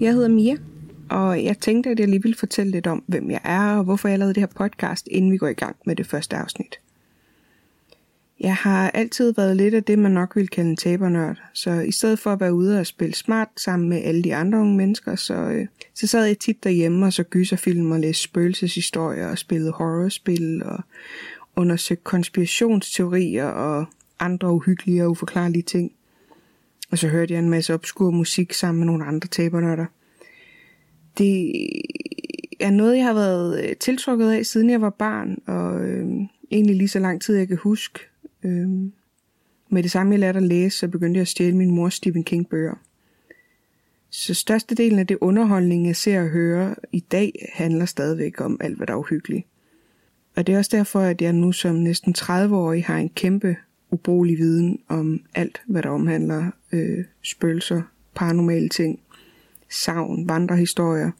jeg hedder Mia, og jeg tænkte, at jeg lige ville fortælle lidt om, hvem jeg er og hvorfor jeg lavede det her podcast, inden vi går i gang med det første afsnit. Jeg har altid været lidt af det, man nok ville kalde en tabernørd, så i stedet for at være ude og spille smart sammen med alle de andre unge mennesker, så, øh, så sad jeg tit derhjemme og så gyserfilm og læste spøgelseshistorier og spillede horrorspil og undersøgte konspirationsteorier og andre uhyggelige og uforklarlige ting. Og så hørte jeg en masse obskur musik sammen med nogle andre tabernørder. Det er noget, jeg har været øh, tiltrukket af, siden jeg var barn, og øh, egentlig lige så lang tid, jeg kan huske. Øh, med det samme, jeg lærte at læse, så begyndte jeg at stjæle min mors Stephen King bøger. Så størstedelen af det underholdning, jeg ser og hører i dag, handler stadigvæk om alt, hvad der er uhyggeligt. Og det er også derfor, at jeg nu som næsten 30-årig har en kæmpe ubrugelig viden om alt, hvad der omhandler øh, spøgelser, paranormale ting, savn, vandrehistorier,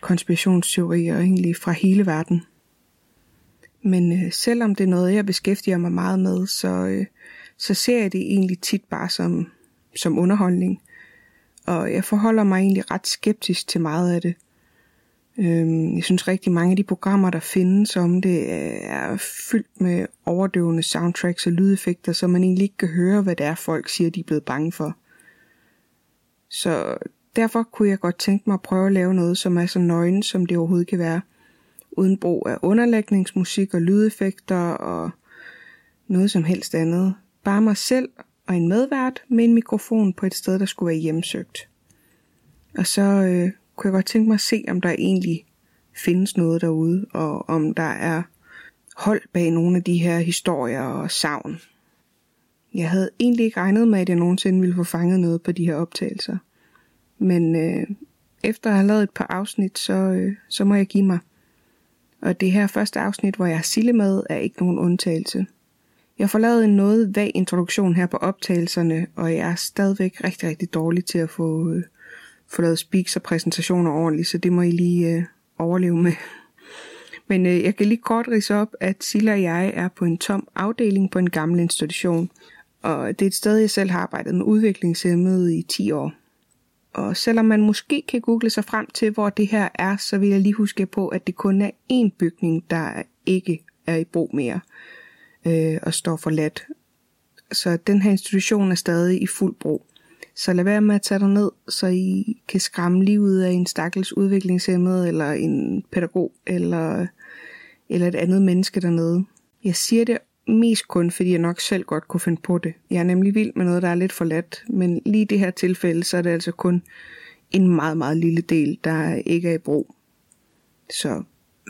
konspirationsteorier egentlig fra hele verden. Men øh, selvom det er noget, jeg beskæftiger mig meget med, så, øh, så ser jeg det egentlig tit bare som, som underholdning. Og jeg forholder mig egentlig ret skeptisk til meget af det. Øhm, jeg synes rigtig mange af de programmer, der findes om det, er fyldt med overdøvende soundtracks og lydeffekter, så man egentlig ikke kan høre, hvad det er, folk siger, de er blevet bange for. Så derfor kunne jeg godt tænke mig at prøve at lave noget, som er så nøgen, som det overhovedet kan være. Uden brug af underlægningsmusik og lydeffekter og noget som helst andet. Bare mig selv og en medvært med en mikrofon på et sted, der skulle være hjemsøgt. Og så øh, kunne jeg godt tænke mig at se, om der egentlig findes noget derude, og om der er hold bag nogle af de her historier og savn. Jeg havde egentlig ikke regnet med, at jeg nogensinde ville få fanget noget på de her optagelser. Men øh, efter at have lavet et par afsnit, så, øh, så må jeg give mig. Og det her første afsnit, hvor jeg har Sille med, er ikke nogen undtagelse. Jeg får lavet en noget vag introduktion her på optagelserne, og jeg er stadigvæk rigtig, rigtig dårlig til at få, øh, få lavet speaks og præsentationer ordentligt, så det må I lige øh, overleve med. Men øh, jeg kan lige kort rise op, at Silla og jeg er på en tom afdeling på en gammel institution, og det er et sted, jeg selv har arbejdet med udviklingshemmede i 10 år. Og selvom man måske kan google sig frem til, hvor det her er, så vil jeg lige huske på, at det kun er én bygning, der ikke er i brug mere øh, og står forladt. Så den her institution er stadig i fuld brug. Så lad være med at tage dig ned, så I kan skræmme livet af en stakkels udviklingshemmet, eller en pædagog, eller, eller et andet menneske dernede. Jeg siger det mest kun, fordi jeg nok selv godt kunne finde på det. Jeg er nemlig vild med noget, der er lidt for let, men lige i det her tilfælde, så er det altså kun en meget, meget lille del, der ikke er i brug. Så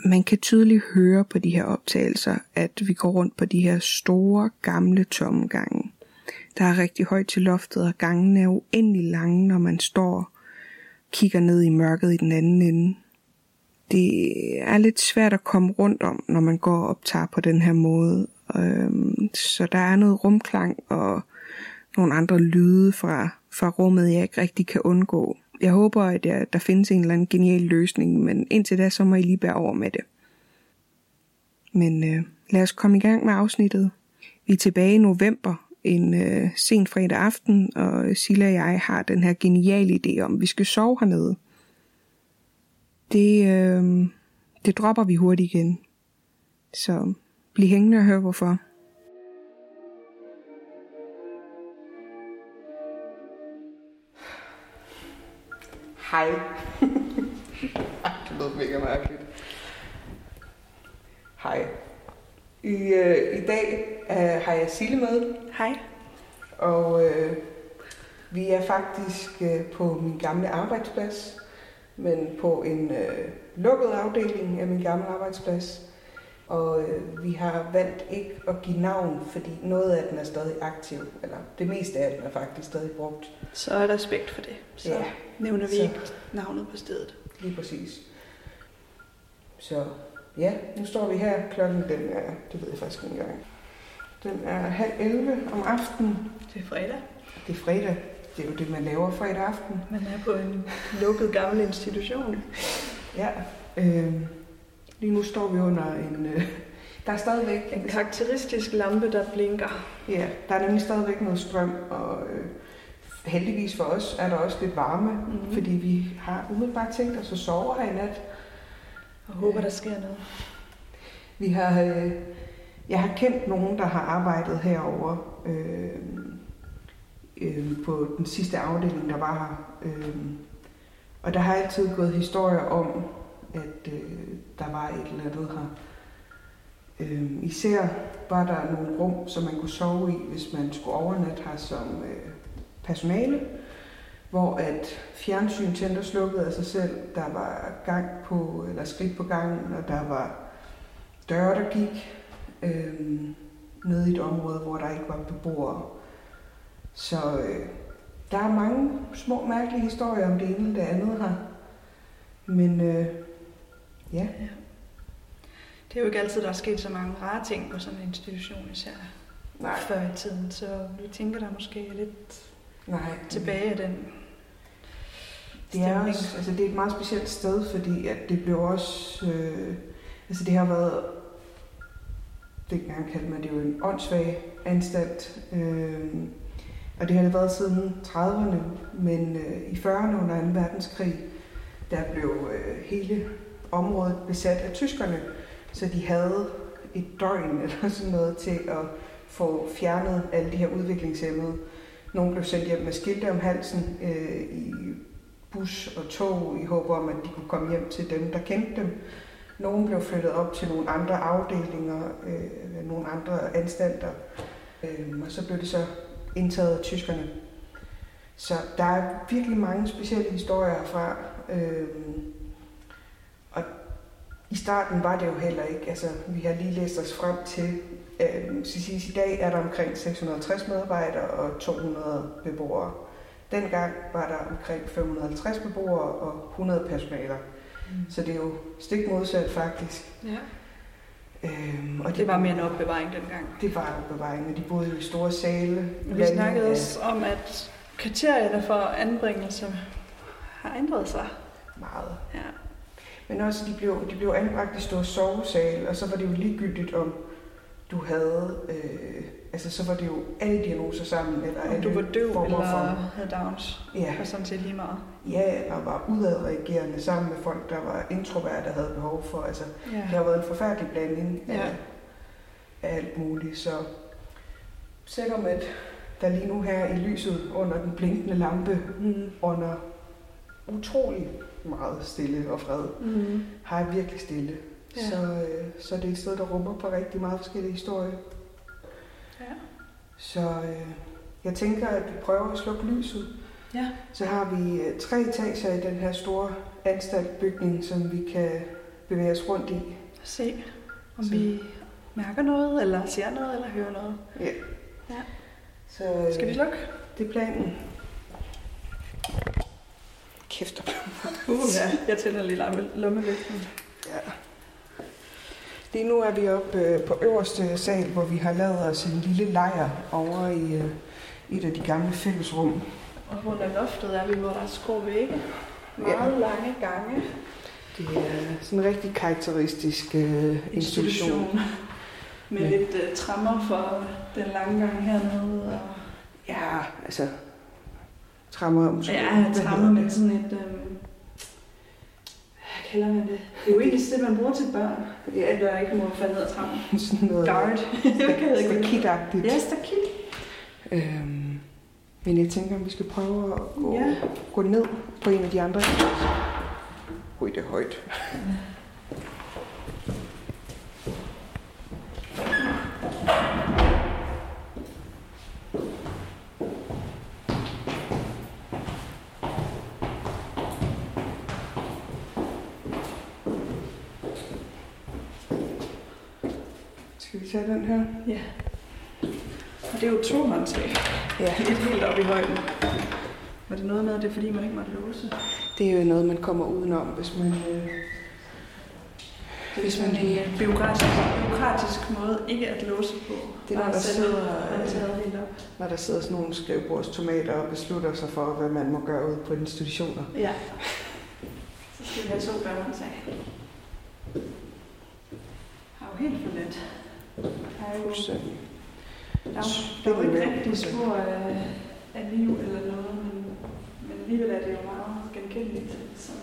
man kan tydeligt høre på de her optagelser, at vi går rundt på de her store, gamle, tomme gange. Der er rigtig højt til loftet, og gangen er uendelig lange, når man står og kigger ned i mørket i den anden ende. Det er lidt svært at komme rundt om, når man går og optager på den her måde. Øhm, så der er noget rumklang og nogle andre lyde fra, fra rummet, jeg ikke rigtig kan undgå. Jeg håber, at jeg, der findes en eller anden genial løsning, men indtil da, så må I lige bære over med det. Men øh, lad os komme i gang med afsnittet. Vi er tilbage i november, en øh, sen fredag aften, og Silla og jeg har den her geniale idé om, at vi skal sove hernede. Det, øh, det dropper vi hurtigt igen. Så bliv hængende og hør hvorfor. Hej. det lød mega mærkeligt. Hej. I, øh, I dag øh, har jeg Sille med. Hej. Og øh, vi er faktisk øh, på min gamle arbejdsplads, men på en øh, lukket afdeling af min gamle arbejdsplads. Og øh, vi har valgt ikke at give navn, fordi noget af den er stadig aktiv, eller det meste af den er faktisk stadig brugt. Så er respekt for det. Så Ja, nævner vi så- ikke navnet på stedet. Lige præcis. Så ja, nu står vi her. Klokken den er, det ved jeg faktisk ikke engang. Den er halv 11 om aftenen. Det er fredag. Det er fredag. Det er jo det, man laver fredag aften. Man er på en lukket gammel institution. Ja. Øh, lige nu står vi under en... Øh, der er stadigvæk... En karakteristisk lampe, der blinker. Ja, der er nemlig stadigvæk noget strøm, og øh, heldigvis for os er der også lidt varme, Mhm. mm-hmm. fordi vi har umiddelbart tænkt os at sove her i nat. Og håber, der sker noget. Vi har, øh, jeg har kendt nogen, der har arbejdet herover øh, øh, på den sidste afdeling, der var her. Øh, og der har altid gået historier om, at øh, der var et eller andet her. Øh, især var der nogle rum, som man kunne sove i, hvis man skulle overnatte her som øh, personale, hvor at fjernsyn tændte og slukkede af sig selv. Der var gang på, eller skridt på gangen, og der var døre, der gik øh, ned i et område, hvor der ikke var beboere. Så øh, der er mange små mærkelige historier om det ene eller det andet her. Men øh, ja, Det er jo ikke altid, der er sket så mange rare ting på sådan en institution, især nej, før i tiden. Så vi tænker, der måske lidt nej. tilbage af den Det er, også, altså det er et meget specielt sted, fordi at det blev også... Øh, altså det har været... Dengang kaldte man det jo en åndssvag anstalt. Øh, og det har det været siden 30'erne, men øh, i 40'erne under 2. verdenskrig, der blev øh, hele området besat af tyskerne, så de havde et døgn eller sådan noget til at få fjernet alle de her udviklingshemmede. Nogle blev sendt hjem med skilte om halsen øh, i bus og tog i håb om, at de kunne komme hjem til dem, der kendte dem. Nogle blev flyttet op til nogle andre afdelinger, øh, nogle andre anstalter, øh, og så blev det så indtaget af tyskerne. Så der er virkelig mange specielle historier herfra. Øh, og i starten var det jo heller ikke, altså vi har lige læst os frem til, øh, så siges, i dag er der omkring 660 medarbejdere og 200 beboere. Dengang var der omkring 550 beboere og 100 personaler. Mm. Så det er jo stik modsat faktisk. Ja. Øhm, og Det var mere en opbevaring dengang. Det var opbevaring, og de boede jo i store sale. Vi snakkede af- også om, at kriterierne for anbringelse har ændret sig. Meget. Ja. Men også, de blev, de blev anbragt i store sovesal, og så var det jo ligegyldigt, om du havde... Øh, altså, så var det jo alle diagnoser sammen, eller Om du var døv eller for... havde Downs, Ja, var sådan set lige meget. ja, eller var udadreagerende sammen med folk, der var introverte, der havde behov for... Altså, Ja. det har været en forfærdelig blanding af, Ja. af alt muligt, så selvom at der lige nu her i lyset under den blinkende lampe Mm. under utrolig meget stille og fred, Mm. har jeg virkelig stille. Ja. Så, øh, så det er et sted, der rummer på rigtig meget forskellige historier. Så øh, jeg tænker, at vi prøver at slukke lyset. Ja. Så har vi øh, tre etager i den her store anstaltbygning, som vi kan bevæge os rundt i. Se, om Så- vi mærker noget, eller ser noget, eller hører noget. Ja. Ja. Så øh, Skal vi slukke? det er planen. Kæft. Uh, ja. Jeg tænder lige lomme- lommelygten. Ja. Lige nu er vi oppe øh, på øverste sal, hvor vi har lavet os en lille lejr over i øh, et af de gamle fællesrum. Og under loftet er vi, hvor der er skrå vægge. Meget ja. lange gange. Det er sådan en rigtig karakteristisk øh, institution. Med Ja. lidt uh, trammer for den lange gang hernede. Og... Ja, altså trammer måske. Ja, trammer med sådan et... Um... Kalder man det? Det er jo egentlig det, man bruger til børn. det? At der ikke må falde ned ad trammen. Ja, sådan noget Guard. Ikke stakitagtigt. Ja, stakit. Øhm, men jeg tænker, om vi skal prøve at gå, Ja. ja. gå ned på en af de andre. Ui, det er højt. tage den her? Ja. Og det er jo to håndtag. Ja. Et helt op i højden. Var det noget med, at det er fordi, man ikke måtte låse? Det er jo noget, man kommer udenom, hvis man... Øh, hvis man lige... en byråkratisk, byråkratisk måde ikke at låse på. Det er, når der sidder, helt op. når der sidder sådan nogle skrivebordstomater og beslutter sig for, hvad man må gøre ude på institutioner. Ja. Så skal vi have to bærhåndtag. Har jo helt for let. Der er jo, der er, der er jo ikke rigtig spor af, af liv eller noget, men, men alligevel er det jo meget genkendeligt som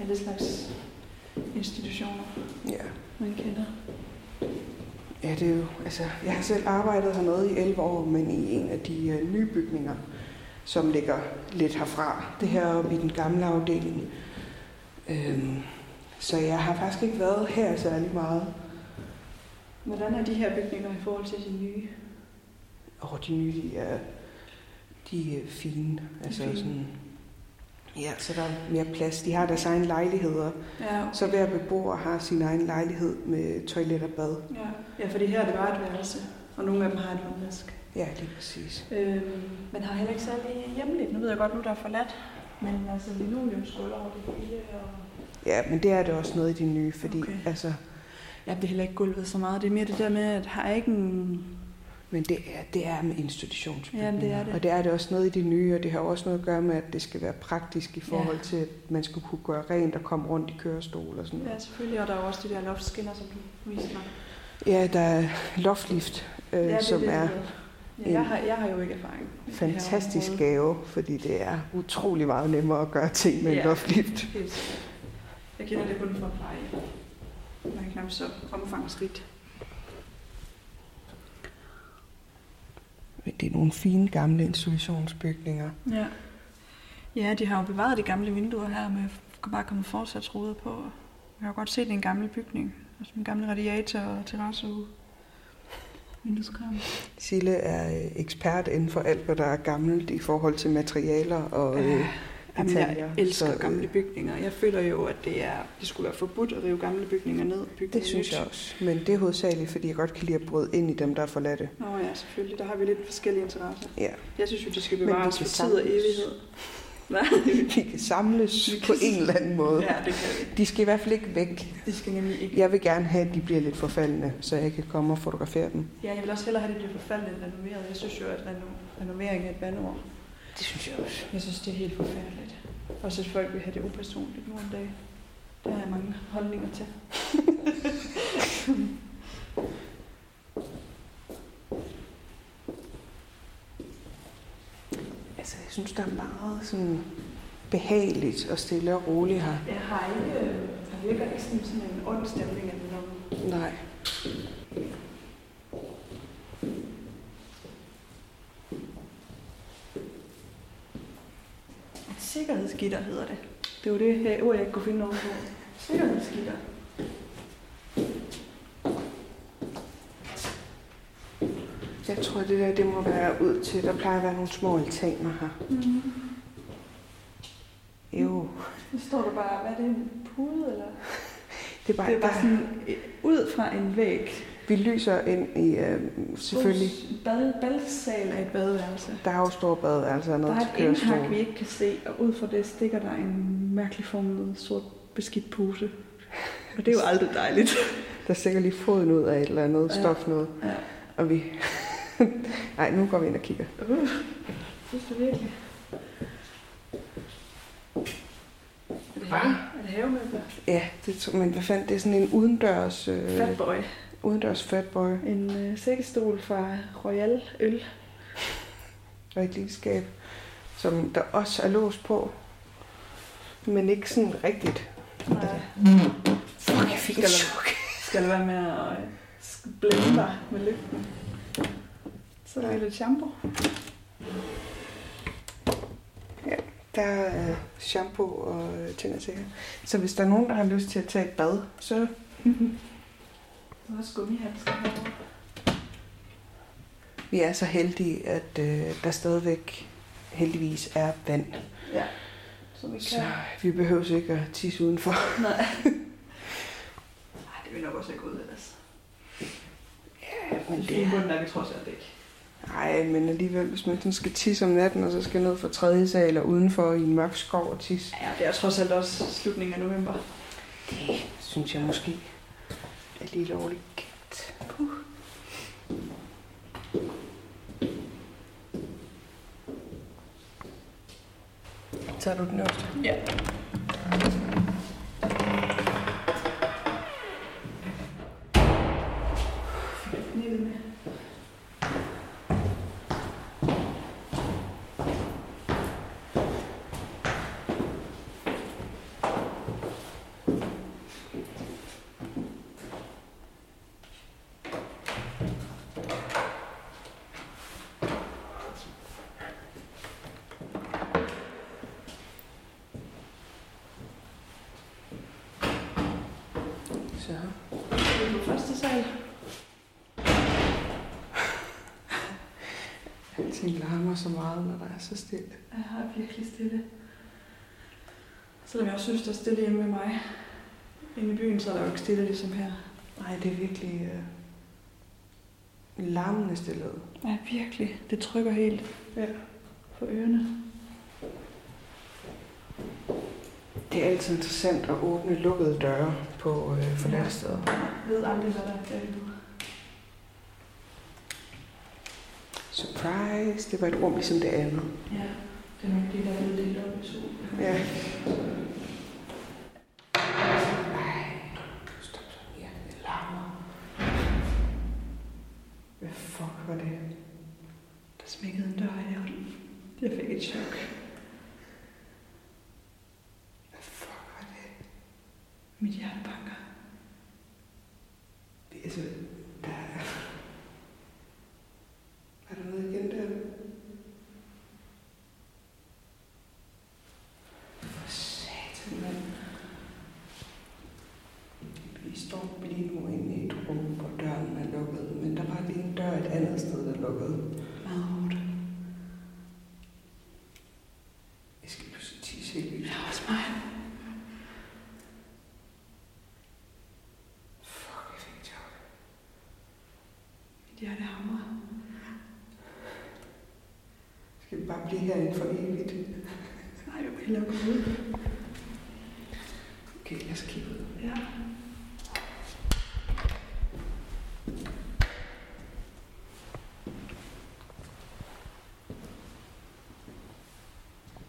alle slags institutioner, Ja. man kender. Ja, det er jo, altså, jeg har selv arbejdet hernede i 11 år, men i en af de øh, nye bygninger, som ligger lidt herfra. Det her oppe i den gamle afdeling. Øhm, så jeg har faktisk ikke været her særlig meget. Hvordan er de her bygninger i forhold til de nye? Og de nye, de er, de er fine. Altså fine. sådan, ja, så der er mere plads. De har deres egen lejligheder. Ja, Så hver beboer har sin egen lejlighed med toilet og bad. ja. ja fordi her er det bare et værelse, og nogle af dem har et håndvask. Ja, lige præcis. Øhm, men har heller ikke særlig hjemligt. Nu ved jeg godt, nu der er forladt. Men altså linoleumsgulv over det hele. Og... Ja, men det er det også noget i de nye, fordi Okay. altså, Ja, det er heller ikke gulvet så meget. Det er mere det der med, at har ikke en... Men det er, det er med institutionsbygninger. Ja, det er det. Og det er det også noget i det nye, og det har også noget at gøre med, at det skal være praktisk i forhold Ja. til, at man skal kunne gøre rent og komme rundt i kørestol og sådan noget. Ja, selvfølgelig. Og der er jo også de der loftskinner, som du viste mig. Ja, der er loftlift, øh, ja, det som det, er jeg ved. Ja, jeg, har, jeg har jo ikke erfaring. det fantastisk gave, fordi det er utrolig meget nemmere at gøre ting med en Ja. loftlift. Helt. Jeg kender det kun fra pleje. Man er knap så omfangsrigt. Det er nogle fine gamle institutionsbygninger. Ja. Ja, de har jo bevaret de gamle vinduer her med bare kommet forsatsruder på. Jeg har godt set en gammel bygning. Altså en gammel radiator og terrasse vindueskram. Sille er øh, ekspert inden for alt, hvad der er gammelt i forhold til materialer og øh, Jamen, jeg elsker Så, øh, gamle bygninger. Jeg føler jo, at det, er, det skulle være forbudt at rive gamle bygninger ned. Bygge Det synes nyt. jeg også. Men det er hovedsageligt, fordi jeg godt kan lide at bryde ind i dem, der er forladte. Nå ja, selvfølgelig. Der har vi lidt forskellige interesser. Ja. Jeg synes jo, de skal bevares for tid og evighed. Hvad? Vi kan samles Vi på kan- en eller anden måde. Ja, det kan vi. De skal i hvert fald ikke væk. De skal nemlig ikke. Jeg vil gerne have, at de bliver lidt forfaldende, så jeg kan komme og fotografere dem. Ja, jeg vil også hellere have, at det bliver forfaldet end renoveret. Jeg synes jo, at reno- renovering er et vandord. Det synes jeg også. Jeg synes, det er helt forfærdeligt. Også at folk vil have det upersonligt nu en dag. Der er mange holdninger til. Altså, jeg synes, der er meget sådan behageligt og stille og roligt her. Jeg har ikke, øh, der virker ikke sådan, sådan en ond stemning eller noget. Nej. Et sikkerhedsgitter hedder det. Det var det her ord, jeg ikke kunne finde noget på. Sikkerhedsgitter. Jeg tror, det der det må være ud til. Der plejer at være nogle små altaner her. Mm. Jo, Så står der bare, hvad er det, en pude eller? det er bare, Det er bare sådan øh, ud fra en væg. Vi lyser ind i, øh, selvfølgelig, Bad, badsal af et badeværelse. der er jo store badeværelser Der ned er til et indhak, vi ikke kan se, og ud fra det stikker der en mærkelig formet sort beskidt pose. Og det er jo aldrig dejligt. Der stikker lige foden ud af et eller andet Ja. stof noget. Ja. Og vi... Nej, nu går vi ind og kigger. Uh, synes du virkelig? Er det, have, er det havemøbler? Ja, det, men hvad fanden, det er sådan en udendørs, øh, Fatboy. Udendørs fatboy En øh, sækkestol fra Royal Øl. og et lille skab, som der også er låst på. Men ikke sådan rigtigt. Nej. Fuck, jeg fik Skal chok. Skal det være med at øh, blende dig med lygten? Så er der Ja. lidt shampoo. Der er shampoo og og sager. Så hvis der er nogen, der har lyst til at tage et bad, så Der er også gummihandsker herovre. vi er så heldige, at øh, der stadigvæk heldigvis er vand. Ja. Så vi kan... Så vi behøver ikke at tisse udenfor. Nej. Ej, det vil nok også have gået ellers. Ja, men Det er er... bunden er vi trods alt ikke. Nej, men alligevel, hvis man sådan skal tisse om natten, og så skal ned fra tredje sal eller udenfor i en mørk skov og tisse, Ja, det er trods alt også slutningen af november. det synes jeg måske er lige lovligt kendt. Puh. Tager du den øverste? Ja. Så. Det er på første sal. Alting larmer så meget, når der er så stille. Jeg har virkelig stille. Selvom jeg også synes, der er stille hjemme med mig. Inde i byen, så er der jo ikke stille ligesom her. Nej, det er virkelig øh, larmende stillhed. Ja, virkelig. Det trykker helt Ja. på ørerne. Det er altid interessant at åbne lukkede døre på øh, forladte steder. Jeg ved aldrig, hvad der er galt Surprise, det var et rum ligesom det andet. Ja, det er nok det, der er delt op i to. Ja. Så fuck var det? Der smækkede en dør i haven. Jeg fik et chok. Hvad fuck var det? Mit hjerte banker. det altså, der er... Er der noget igen der? For satan, mand. Vi står lige nu inde i et rum, hvor døren er lukket, men der var lige en dør et andet sted, der lukkede. Meget hårdt. Jeg skal pludselig tisse helt vildt. Ja, også mig. Fuck, jeg fik et chok. Mit hjerte hamrer. Skal vi bare blive herinde for evigt? Nej, jeg må hellere gå ud. Okay, lad os kigge ud. Ja.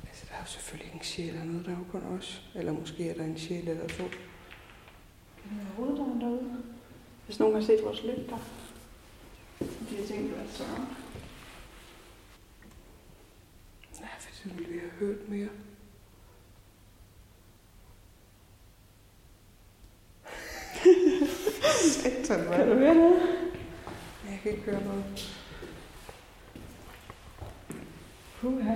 Altså, der er jo selvfølgelig ikke en sjæl hernede, der er jo kun os. Eller måske er der en sjæl eller to. Kan det være hoveddøren derude? Hvis nogen har set vores lygter. De har tænkt, at så... Nej, for så ville vi have hørt mere. Satan, hvad Kan du høre det? Jeg kan ikke høre noget. Puha.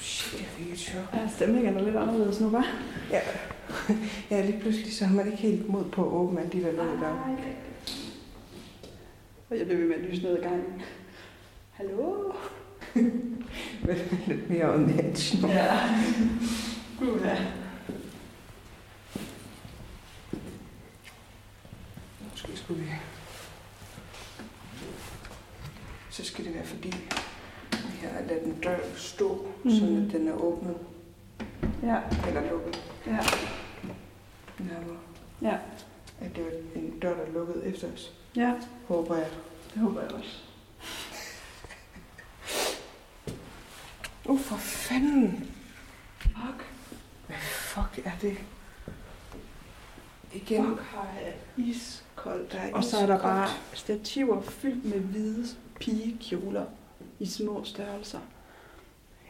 Shit, jeg fik et chok. Ja, stemningen er lidt anderledes nu, hva'? Ja. ja, lige pludselig så har man ikke helt mod på at åbne alle de der lukkede der. Og jeg blev ved med at lyse ned ad gangen. Hallo? Men lidt mere edge nu. Ja. Puha. Måske skulle vi... Så skal det være fordi, vi har ladet den dør stå, mm. sådan Mhm. at den er åbnet Ja, eller lukket ja, nærmere. ja, At det var en dør, der lukkede efter os. Ja. Håber jeg. Det håber jeg også. Uh, for fanden! Fuck. Hvad fuck er det? Igen. Fuck har jeg iskoldt. Der er Og så er der bare stativer fyldt med hvide pigekjoler i små størrelser.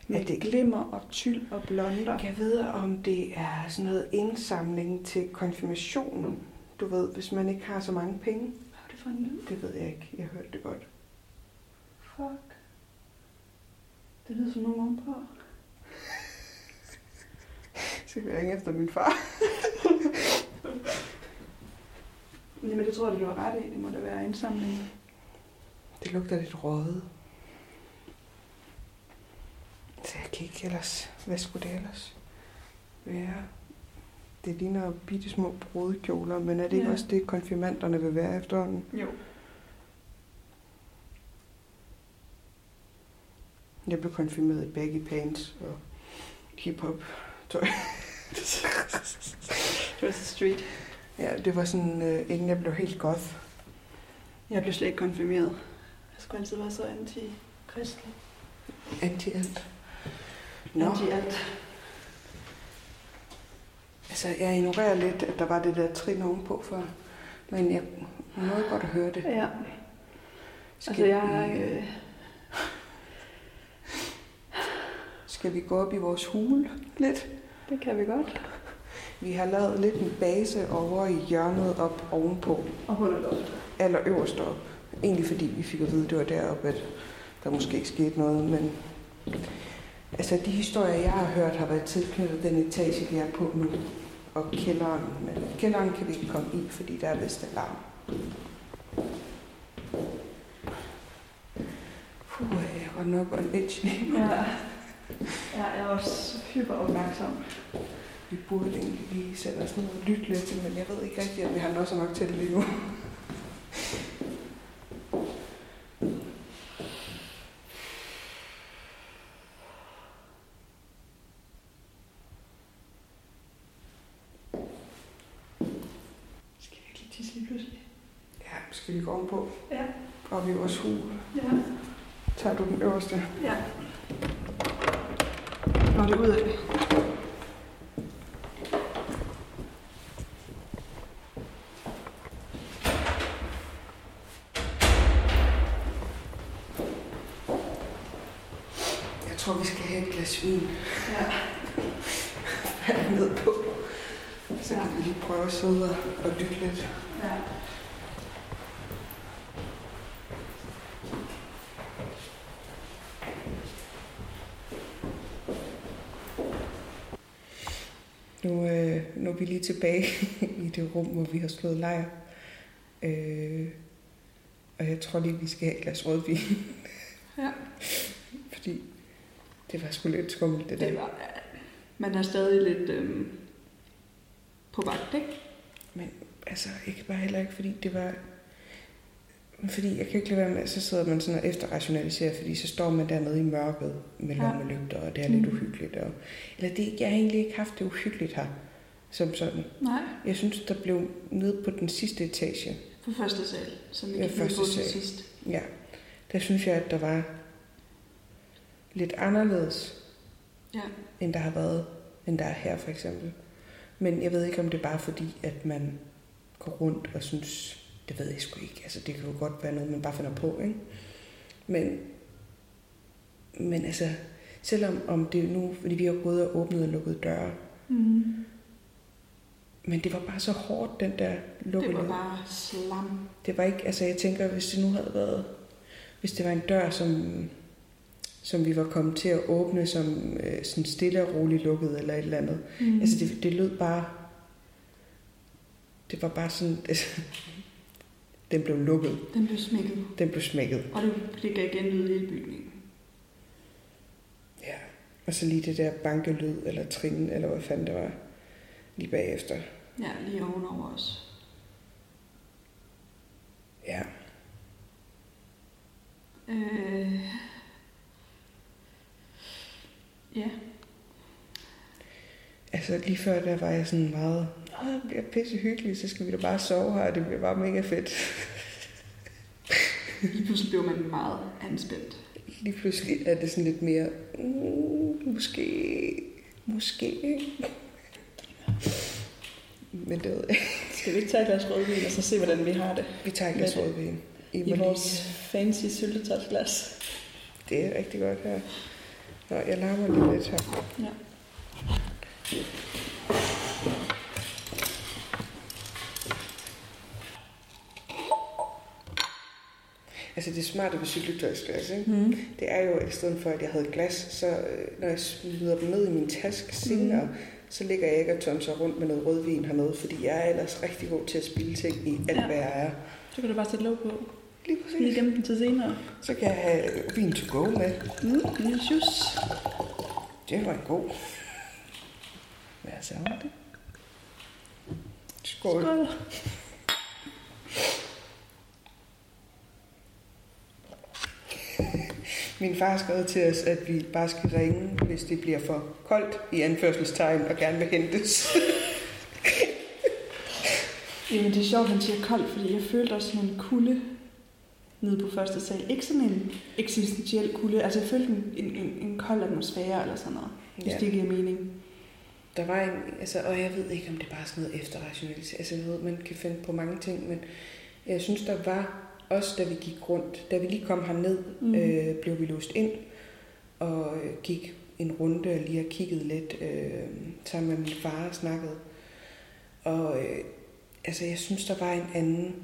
Med Er det- glimmer og tyld og blonder. Jeg ved, om det er sådan noget indsamling til konfirmationen. Du ved, hvis man ikke har så mange penge. For en lyd? Det ved jeg ikke. Jeg hørte det godt. Fuck. Det lyder som nogen ovenpå. Så vil jeg ringe efter min far. Jamen det tror jeg, du har ret i. Det må da være indsamling. Det lugter lidt røget. Så jeg kan ikke ellers... Hvad skulle det ellers være? Det ligner bitte små brudekjoler, men er det ikke Ja. også det, konfirmanderne vil være efterhånden? Jo. Jeg blev konfirmeret i baggy pants og hip-hop tøj. Det var så street. Ja, det var sådan, øh, inden jeg blev helt goth. Jeg blev slet ikke konfirmeret. Jeg skulle altid være så anti-kristelig. Anti-alt. Nå, Anti-alt. Altså jeg ignorerer lidt, at der var det der trin ovenpå før. Men jeg nåede godt at høre det. Ja. Skal, Altså, jeg... Øh, skal vi gå op i vores hule lidt? det kan vi godt. Vi har lavet lidt en base over i hjørnet op ovenpå. Og hun er lov. aller øverst op. Egentlig fordi vi fik at vide, at det var deroppe, at der måske ikke skete noget, men altså de historier, jeg har hørt, har været tilknyttet den etage, vi er på nu, og kælderen. Men kælderen kan vi ikke komme i, fordi der er vist alarm. Puh, jeg var nok on edge lige nu. Ja. Jeg er også hyper opmærksom. Vi burde egentlig lige sætte os ned og lytte lidt, men jeg ved ikke rigtigt, at vi har noget så nok til det lige nu. Skal vi ikke lige tisse lige pludselig? Ja, skal vi gå ovenpå? Ja. Vores hul. Ja. Tager du den øverste? Ja. Nå, det er ud af det. Jeg tror, vi skal have et glas vin Ja. ned på. Så kan vi lige prøve at sidde og, og lytte lidt. Ja. Nu, øh, nu er vi lige tilbage i det rum, hvor vi har slået lejr. Øh, og jeg tror lige, vi skal have et glas rødvin. Ja. Fordi det var sgu lidt skummelt, det der. Det var... Man er stadig lidt øhm, på vagt, ikke? Men altså, ikke bare heller ikke, fordi det var... Fordi jeg kan ikke lade være med, så sidder man sådan og efterrationaliserer, fordi så står man dernede i mørket med lommelygter, og det er lidt Mm. uhyggeligt. Og, eller det, jeg har egentlig ikke haft det uhyggeligt her, som sådan. Nej. Jeg synes, der blev nede på den sidste etage, På første sal, som vi Ja, første sal. sidst. ja, der synes jeg, at der var lidt anderledes, Ja. end der har været, end der er her for eksempel. Men jeg ved ikke, om det er bare fordi, at man går rundt og synes, det ved jeg sgu ikke. Altså, det kan jo godt være noget, man bare finder på, ikke? Men, men altså, selvom om det nu, fordi vi har gået og åbnet og lukket døre, Mm. men det var bare så hårdt, den der lukkede. Det var bare slam. Det var ikke, altså jeg tænker, hvis det nu havde været, hvis det var en dør, som, som vi var kommet til at åbne, som øh, sådan stille og roligt lukket eller et eller andet. Mm. Mm. Altså det, det lød bare, det var bare sådan, altså, den blev lukket, Den blev smækket. den blev smækket. Og det, det gav genlyd i hele bygningen. Ja. Og så lige det der bankelyd, eller trin, eller hvad fanden det var, lige bagefter. Ja, lige ovenover os. Ja. Øh... Ja. Altså lige før, der var jeg sådan meget, det bliver pisse hyggeligt, så skal vi da bare sove her, og det bliver bare mega fedt. Lige pludselig blev man meget anspændt. Lige pludselig er det sådan lidt mere, mm, måske, måske. Men det ved jeg. Skal vi ikke tage et glas rødvin, og så se, hvordan vi har det? Vi tager et glas rødvin. I, I vores fancy syltetøjsglas. Det er rigtig godt her. Nå, jeg larmer lige lidt her. Ja. Altså det smarte ved syltetøjsglas, ikke? Mm. det er jo, at i stedet for, at jeg havde glas, så øh, når jeg smider dem ned i min taske senere, Mhm. så ligger jeg ikke og tonser rundt med noget rødvin hernede, fordi jeg er ellers rigtig god til at spille ting i alt, Ja. hvad jeg er. Så kan du bare sætte låg på. Lige Lige præcis. gemme den til senere. Så kan jeg have vin to go med. Mm. Lille sjus. Det var en god. Hvad så det? Skål. Skål. Min far har skrevet til os, at vi bare skal ringe, hvis det bliver for koldt i anførselstegn og gerne vil hentes. Jamen, det er sjovt, han siger koldt, fordi jeg følte også sådan en kulde nede på første sal. Ikke sådan en eksistentiel kulde. Altså, jeg følte en, en, en, en kold atmosfære eller sådan noget. Hvis Ja. det giver mening. Der var en, altså, og jeg ved ikke, om det er bare sådan noget efterrationalisering. Altså, jeg ved, man kan finde på mange ting, men jeg synes, der var også, da vi gik rundt, da vi lige kom herned, Mhm. mm. øh, blev vi låst ind og øh, gik en runde og lige og kiggede lidt øh, sammen med min far og snakkede. Og øh, altså, jeg synes, der var en anden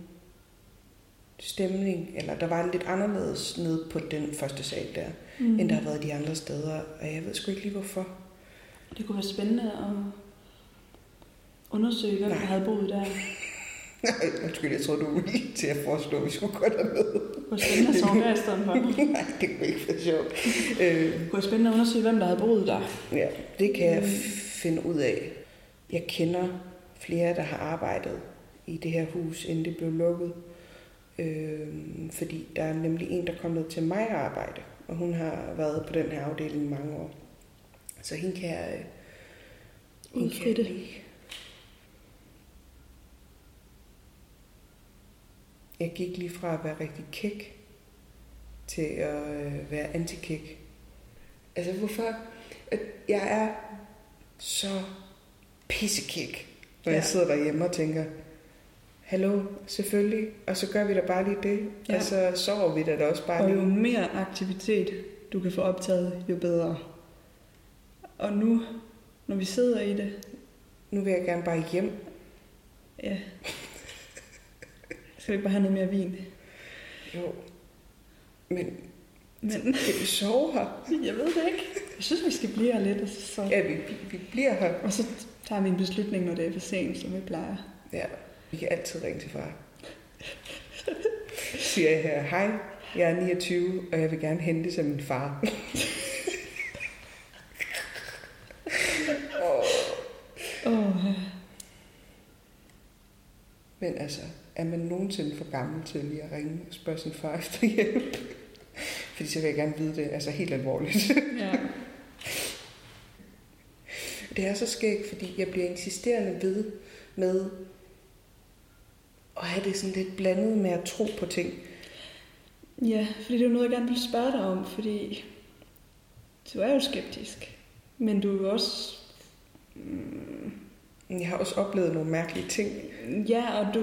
stemning, eller der var lidt anderledes nede på den første sal der, mm. end der har været de andre steder, og jeg ved sgu ikke lige hvorfor. Det kunne være spændende at undersøge, hvem der havde boet der. Nej, undskyld, jeg troede, du var lige til at foreslå, at vi skulle gå derned. Kunne spændende at sove der i stedet for. Nej, det kunne ikke være sjovt. Øh, kunne spændende at undersøge, hvem der havde boet der. ja, det kan jeg f- finde ud af. Jeg kender flere, der har arbejdet i det her hus, inden det blev lukket. Øh, fordi der er nemlig en, der kom ned til mig at arbejde, og hun har været på den her afdeling i mange år. Så hende kan jeg... øh, hende kan jeg Udfritte. lige- Jeg gik lige fra at være rigtig kæk til at øh, være antikæk. Altså hvorfor? Jeg er så pissekæk, når ja. jeg sidder derhjemme og tænker, hallo, selvfølgelig, og så gør vi da bare lige det, ja. Og så sover vi da også bare Og jo lige. mere aktivitet du kan få optaget, jo bedre. Og nu, når vi sidder i det, Nu vil jeg gerne bare hjem. ja. Skal vi ikke bare have noget mere vin? Jo. Men Men skal vi sove her? jeg ved det ikke. Jeg synes, vi skal blive her lidt, og så, Ja, vi, vi bliver her. og så tager vi en beslutning, når det er for sent, som vi plejer. Ja, vi kan altid ringe til far. Siger jeg her, hej, jeg er 29, og jeg vil gerne hente som min far. Åh. Men altså, er man nogensinde for gammel til lige at ringe og spørge sin far efter hjælp? Fordi så vil jeg gerne vide det, altså helt alvorligt. ja. Det er så skægt, fordi jeg bliver insisterende ved med at have det sådan lidt blandet med at tro på ting. Ja, fordi det er jo noget, jeg gerne vil spørge dig om, fordi du er jo skeptisk. Men du er jo også... Mm, Jeg har også oplevet nogle mærkelige ting. ja, og du,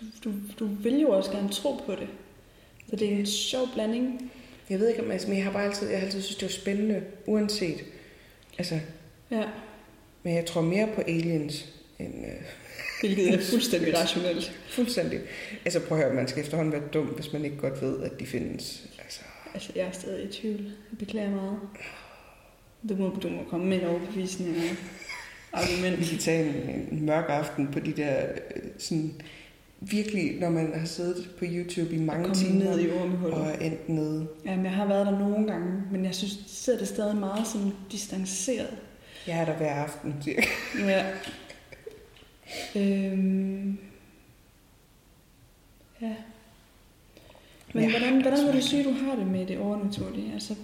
du, du... Du vil jo også gerne tro på det. Så det er en sjov blanding. Jeg ved ikke, om altså, men jeg har bare altid, jeg har altid synes, det var spændende, uanset. Altså, Ja, men jeg tror mere på aliens end øh, hvilket er fuldstændig rationelt. fuldstændig. Altså prøv at høre, man skal efterhånden være dum, hvis man ikke godt ved, at de findes. Altså, Altså, jeg er stadig i tvivl. Jeg beklager meget. Du må, du må komme med en overbevisning og argument. vi kan tage en, en mørk aften på de der, øh, sådan, virkelig, når man har siddet på YouTube i mange timer, ned i ormehullet. og er endt nede. Jamen, jeg har været der nogle gange, men jeg synes, ser det stadig meget sådan distanceret. Jeg er der hver aften, cirka. Ja. Øhm. Ja. Men Jeg hvordan, hvordan vil du mange sige, du har det med det overnaturlige? Altså,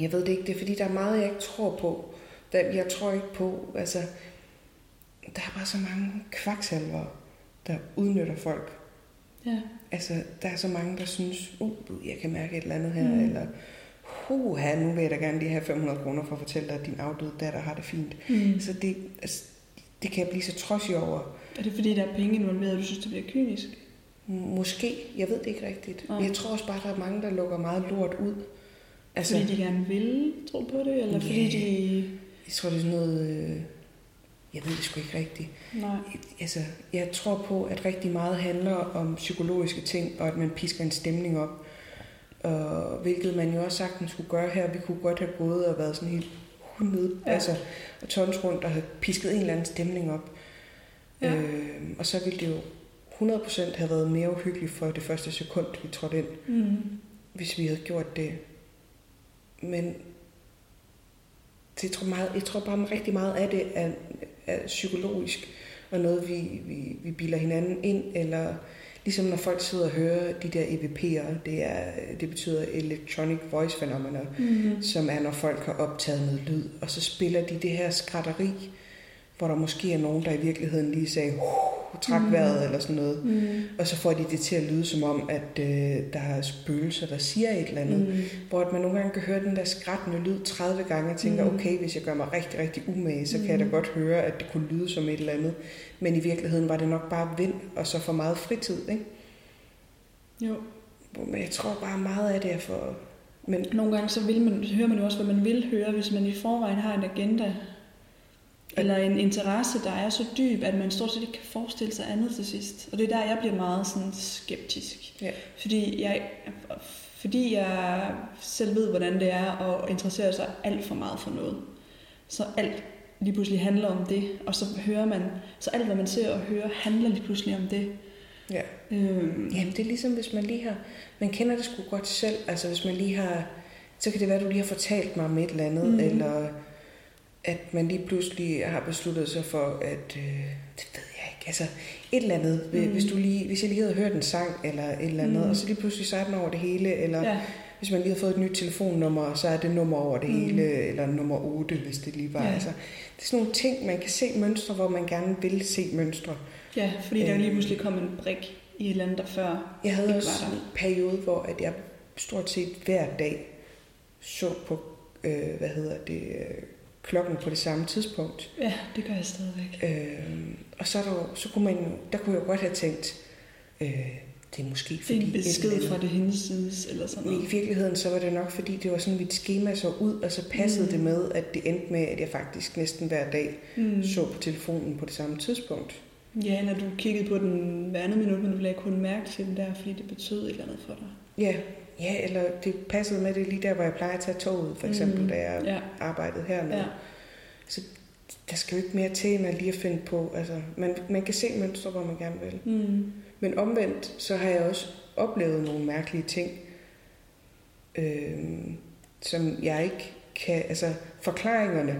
Jeg ved det ikke, det er fordi, der er meget, jeg ikke tror på. Jeg tror ikke på, altså, der er bare så mange kvaksalver, der udnytter folk. ja. Altså, der er så mange, der synes, uh, jeg kan mærke et eller andet her, Mm. eller huha, nu vil jeg da gerne lige have 500 kroner for at fortælle dig, at din afdøde datter har det fint. Mm. Så det, altså, det kan jeg blive så trodsig over. Er det fordi, der er penge involveret, og du synes, det bliver kynisk? Måske, jeg ved det ikke rigtigt. Nej. Men jeg tror også bare, der er mange, der lukker meget lort ud. Altså, Fordi de gerne vil tro på det, eller fordi Ja. de... jeg tror, det er sådan noget... Øh, jeg ved det sgu ikke rigtigt. Nej. Altså, jeg tror på, at rigtig meget handler om psykologiske ting, og at man pisker en stemning op. Og, hvilket man jo også sagtens skulle gøre her. Vi kunne godt have gået og været sådan helt Ja. ja. altså, og tons rundt og have pisket en eller anden stemning op. Ja. Øh, og så ville det jo 100% have været mere uhyggeligt for det første sekund, vi trådte ind, Mm. hvis vi havde gjort det. Men det, tror meget, jeg tror bare rigtig meget af det er, er psykologisk, og noget vi, vi, vi bilder hinanden ind, eller ligesom når folk sidder og hører de der EVP'er, det, er, det betyder Electronic Voice Phenomena, Mm-hmm. som er, når folk har optaget noget lyd, og så spiller de det her skratteri, hvor der måske er nogen, der i virkeligheden lige sagde, uh, trak Mhm. vejret eller sådan noget, Mm. og så får de det til at lyde som om, at øh, der er spøgelser, der siger et eller andet. Mm. Hvor at man nogle gange kan høre den der skrattende lyd 30 gange og tænker, Mhm. okay, hvis jeg gør mig rigtig, rigtig umage, så kan jeg da Mhm. godt høre, at det kunne lyde som et eller andet. Men i virkeligheden var det nok bare vind, og så for meget fritid, ikke? Jo. Men jeg tror bare meget af det er for... Men Nogle gange så vil man, hører man jo også, hvad man vil høre, hvis man i forvejen har en agenda. Eller en interesse, der er så dyb, at man stort set ikke kan forestille sig andet til sidst. Og det er der, jeg bliver meget sådan skeptisk. Ja. Fordi jeg, fordi jeg selv ved, hvordan det er at interessere sig alt for meget for noget. Så alt lige pludselig handler om det, og så hører man, så alt hvad man ser og hører, handler lige pludselig om det. ja. Øhm, Jamen, det er ligesom, hvis man lige har... Man kender det sgu godt selv. Altså, hvis man lige har... Så kan det være, at du lige har fortalt mig om et eller andet, mm. eller at man lige pludselig har besluttet sig for, at... Øh, det ved jeg ikke. Altså, et eller andet. Mm. Hvis, du lige, hvis jeg lige havde hørt en sang, eller et eller andet, mm. og så lige pludselig så er den over det hele, eller ja. hvis man lige har fået et nyt telefonnummer, så er det nummer over det Mhm. hele, eller nummer 8, hvis det lige var. Ja. Altså, det er sådan nogle ting, man kan se mønstre, hvor man gerne vil se mønstre. ja, fordi der Øhm. lige pludselig kom en brik i et eller andet, der før Jeg havde også en periode, hvor at jeg stort set hver dag så på, øh, hvad hedder det, øh, klokken på det samme tidspunkt. Ja, det gør jeg stadigvæk. Øh, og så, er der, så kunne man, der kunne jeg jo godt have tænkt, øh, det er måske Det er fordi... en besked eller fra det hendes side, eller sådan noget. i virkeligheden så var det nok, fordi det var sådan, mit schema så ud, og så passede mm. det med, at det endte med, at jeg faktisk næsten hver dag Mm. så på telefonen på det samme tidspunkt. Ja, når du kiggede på den hver andet minut, men du lagde kun mærke til den der, fordi det betød et eller andet for dig. Ja, ja eller det passede med det lige der, hvor jeg plejer at tage toget, for eksempel, Mm. mm. da jeg Ja, arbejdede hernede. ja. der skal jo ikke mere til, end at lige at finde på. Altså, man, man kan se mønstre, hvor man gerne vil. Mm. Men omvendt, så har jeg også oplevet nogle mærkelige ting, øh, som jeg ikke kan... Altså, forklaringerne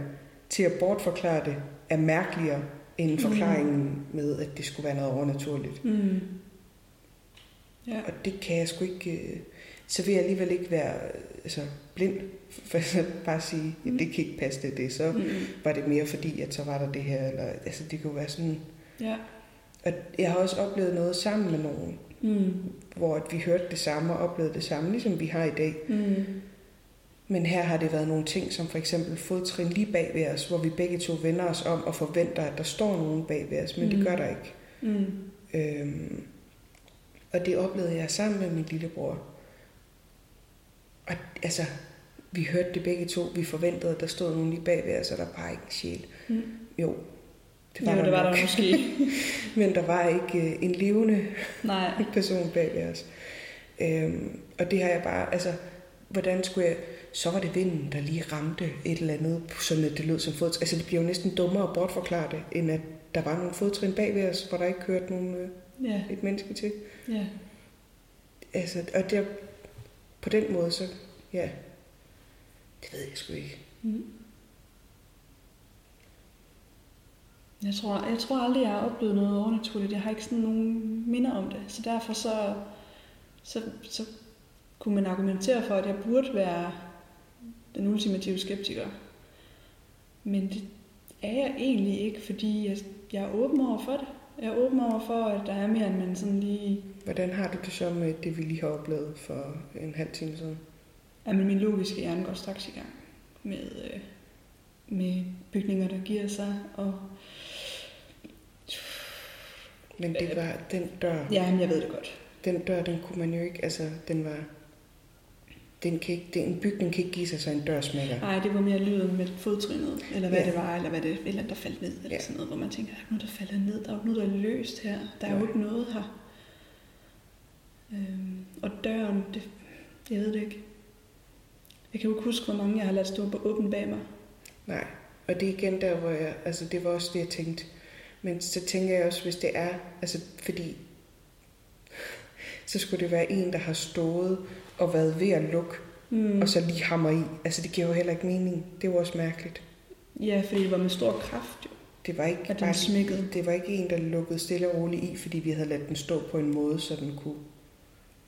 til at bortforklare det er mærkeligere end forklaringen med, at det skulle være noget overnaturligt. Mm. Ja. Og det kan jeg sgu ikke... Øh, så vil jeg alligevel ikke være altså, blind, for at bare sige, at det kan ikke passe det, det. Så Mm. var det mere fordi, at så var der det her. Eller, altså, det kunne være sådan... Ja. Og jeg har også oplevet noget sammen med nogen, Mm. hvor at vi hørte det samme og oplevede det samme, ligesom vi har i dag. Mm. Men her har det været nogle ting, som for eksempel fodtrin lige bag ved os, hvor vi begge to vender os om og forventer, at der står nogen bag ved os, men det Mhm. gør der ikke. Mm. Øhm, og det oplevede jeg sammen med min lillebror. Og altså, vi hørte det begge to. Vi forventede, at der stod nogen lige bag ved os, og der var ikke en sjæl. Mm. Jo, Det var, jo, det var nok. der måske. Men der var ikke øh, en levende Nej. person bag ved os. Øhm, og det har jeg bare, altså, hvordan skulle jeg, så var det vinden, der lige ramte et eller andet, at det lød som fodtrin. Altså det bliver jo næsten dummere at bortforklare det, end at der var nogle fodtrin bag ved os, hvor der ikke kørte nogen, øh, Ja. et menneske til. Ja. Altså, og det, på den måde, så, ja, det ved jeg sgu ikke. Mm. Jeg tror, jeg tror aldrig, jeg har oplevet noget overnaturligt. Jeg har ikke sådan nogen minder om det. Så derfor så, så, så kunne man argumentere for, at jeg burde være den ultimative skeptiker. Men det er jeg egentlig ikke, fordi jeg, jeg er åben over for det. Jeg er åben over for, at der er mere, end man sådan lige... Hvordan har du det så med det, vi lige har oplevet for en halv time siden? Ja, men min logiske hjerne går straks i gang med, øh, med bygninger, der giver sig. Og Men det var den dør, ja, men jeg ved det godt. den dør, den kunne man jo ikke, altså, den var, den kan ikke, det, en bygning kan ikke give sig så en dørsmækker. Nej, det var mere lyden med fodtrinet, eller hvad Ja. det var, eller hvad det et eller andet, der faldt ned, eller Ja. sådan noget, hvor man tænker, der er noget, der falder ned, der er jo noget, der er løst her, der er jo Nej. ikke noget her. Øhm, og døren, det, jeg ved det ikke. Jeg kan jo ikke huske, hvor mange jeg har ladet stå på åben bag mig. Nej, og det er igen der, hvor jeg, altså det var også det, jeg tænkte. Men så tænker jeg også, hvis det er, altså fordi, så skulle det være en, der har stået og været ved at lukke, Mm. og så lige hammer i. Altså det giver jo heller ikke mening. Det er jo også mærkeligt. Ja, fordi det var med stor kraft jo, Det var ikke at den bare, smækkede. det var ikke en, der lukkede stille og roligt i, fordi vi havde ladt den stå på en måde, så den kunne...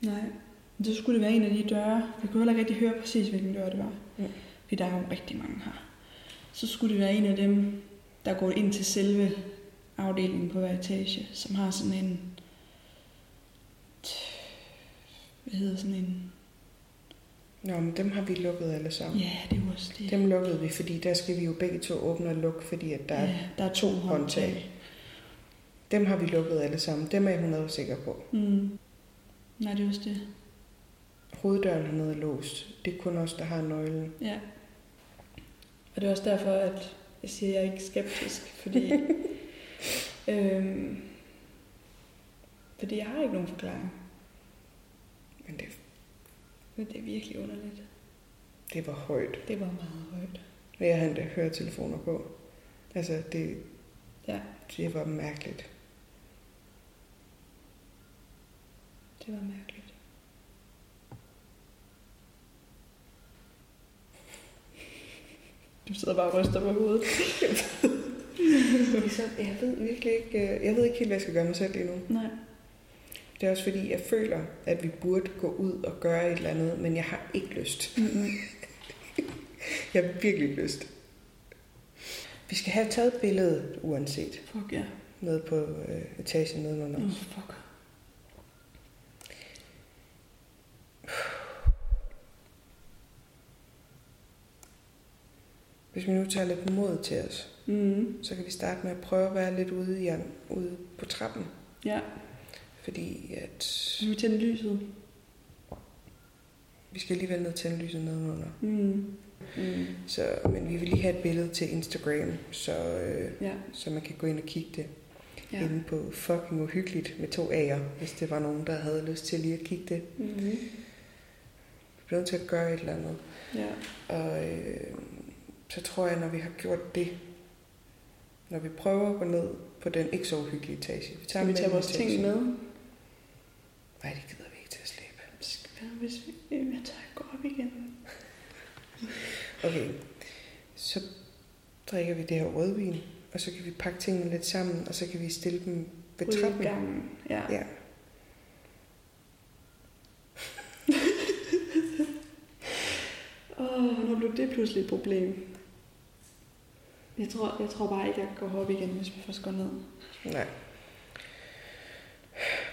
Nej. Men så skulle det være en af de døre. Vi kunne heller ikke rigtig høre præcis, hvilken dør det var. Mm. Fordi der er jo rigtig mange her. Så skulle det være en af dem, der går ind til selve afdelingen på hver etage, som har sådan en... Hvad hedder sådan en... Nå, men dem har vi lukket alle sammen. Ja, det er jo også det. Dem lukkede vi, fordi der skal vi jo begge to åbne og lukke, fordi at der er... ja, der er to håndtag. håndtag. Dem har vi lukket alle sammen. Dem er jeg 100 sikker på. Mm. Nej, det er også det. Hoveddøren hernede er låst. Det er kun os, der har nøglen. Ja. Og det er også derfor, at jeg siger, at jeg er ikke skeptisk, fordi... øhm, fordi jeg har ikke nogen forklaring. Men det, Men det er virkelig underligt. det var højt. Det var meget højt. Og jeg havde endda høretelefoner på. Altså, det, Ja, det var mærkeligt. Det var mærkeligt. Du sidder bare og ryster på hovedet. Så jeg ved virkelig ikke, øh, jeg ved ikke helt, hvad jeg skal gøre mig selv lige nu. Nej. Det er også fordi, jeg føler, at vi burde gå ud og gøre et eller andet, men jeg har ikke lyst. Mm-hmm. Jeg har virkelig ikke lyst. Vi skal have taget billedet, uanset, Fuck ja. nede på øh, etagen nedenunder oh, fuck. Hvis vi nu tager lidt mod til os, Mm. så kan vi starte med at prøve at være lidt ude, i, ude på trappen. Ja, Fordi at vi tænde lyset. vi skal alligevel ned til lyset nedenunder. Mm. Mm. Så, men vi vil lige have et billede til Instagram, så, øh, Ja. så man kan gå ind og kigge det. ja. Inde på fucking uhyggeligt med to A'er, hvis det var nogen, der havde lyst til lige at kigge det. Mm-hmm. Vi bliver nødt til at gøre et eller andet. Ja. Og øh, så tror jeg, når vi har gjort det, når vi prøver at gå ned på den ikke så uhyggelige etage. Vi tager vi tage vores ting med? Nej, det gider vi ikke til at. Skal- Hvad hvis vi... Jeg tager gå op igen. Okay, så drikker vi det her rødvin, og så kan vi pakke tingene lidt sammen, og så kan vi stille dem ved Ude trappen. gangen. Ja. Ja. Åh, oh, nu blev det pludselig et problem. Jeg tror, jeg tror bare ikke, jeg kan gå op igen, hvis vi først går ned. Nej.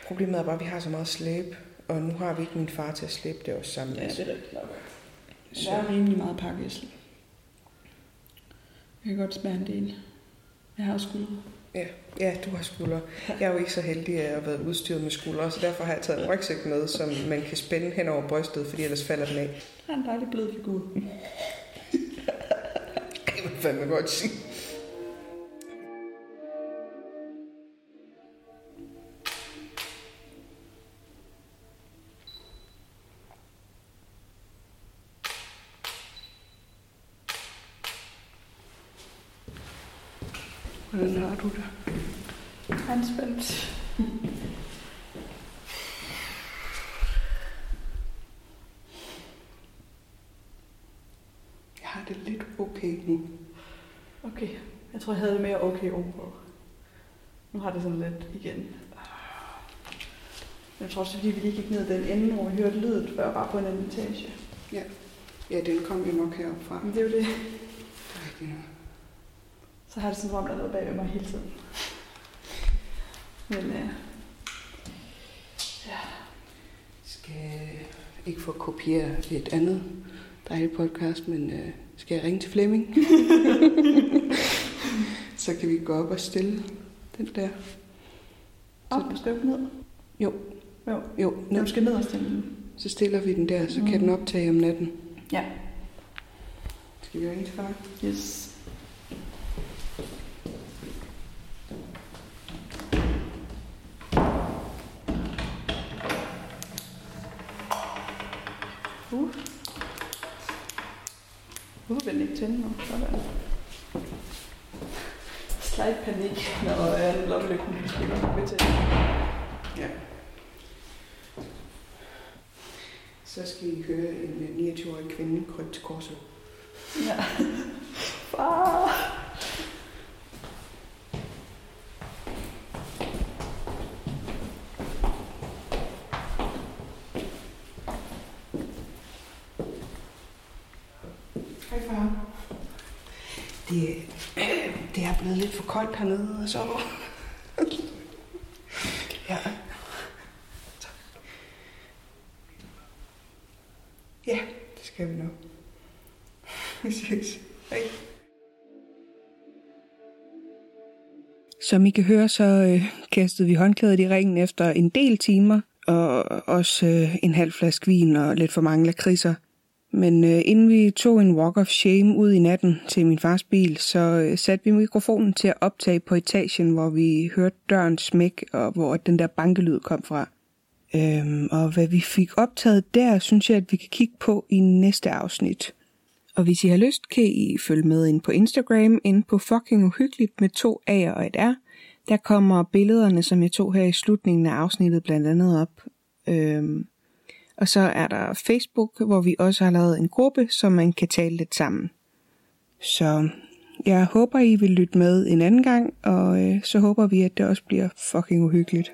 Problemet er bare, at vi har så meget slæb, og nu har vi ikke min far til at slæbe det også sammen. Ja, det er rigtigt nok. så, Der er rimelig meget pakkeæsel. Jeg kan godt spære en del. Jeg har skuldre. ja, ja, du har skuldre. Jeg er jo ikke så heldig at have været udstyret med skuldre, så derfor har jeg taget en rygsæk med, som man kan spænde hen over brystet, fordi ellers falder den af. Der er en dejlig blød figur. Det vil okay ovenpå. Nu har det sådan lidt igen. Jeg tror også, fordi vi lige gik ned den ende, hvor vi hørte lydet, før bare på en anden etage. Ja, den kom jo nok heroppe fra. Men det er jo det. Er. Så har det sådan, om der er noget bag mig hele tiden. Men øh, skal ikke få kopieret et andet dejligt podcast, men øh, skal jeg ringe til Flemming? så kan vi gå op og stille den der. op, skal ikke ned. Jo. Jo. Jo, Når ned. du skal ned og stille den. Så stiller vi den der, så Mm. kan den optage om natten. Ja. Skal vi ringe til far? Yes. 27-årig kvinde krøb til korset. Ja. Far. Hej far. Det, det er blevet lidt for koldt hernede og sover. ja. Ja det skal vi nok. Vi ses. Hej. Som I kan høre, så øh, kastede vi håndklædet i ringen efter en del timer, og også øh, en halv flaske vin og lidt for mange lakridser. Men øh, inden vi tog en walk of shame ud i natten til min fars bil, så øh, satte vi mikrofonen til at optage på etagen, hvor vi hørte døren smæk, og hvor den der bankelyd kom fra. Øhm, og hvad vi fik optaget der, synes jeg, at vi kan kigge på i næste afsnit. Og hvis I har lyst, kan I følge med ind på Instagram, ind på fucking uhyggeligt med to A'er og et R. Der kommer billederne, som jeg tog her i slutningen af afsnittet, blandt andet op. Øhm, og så er der Facebook, hvor vi også har lavet en gruppe, så man kan tale lidt sammen. Så jeg håber, I vil lytte med en anden gang, og øh, så håber vi, at det også bliver fucking uhyggeligt.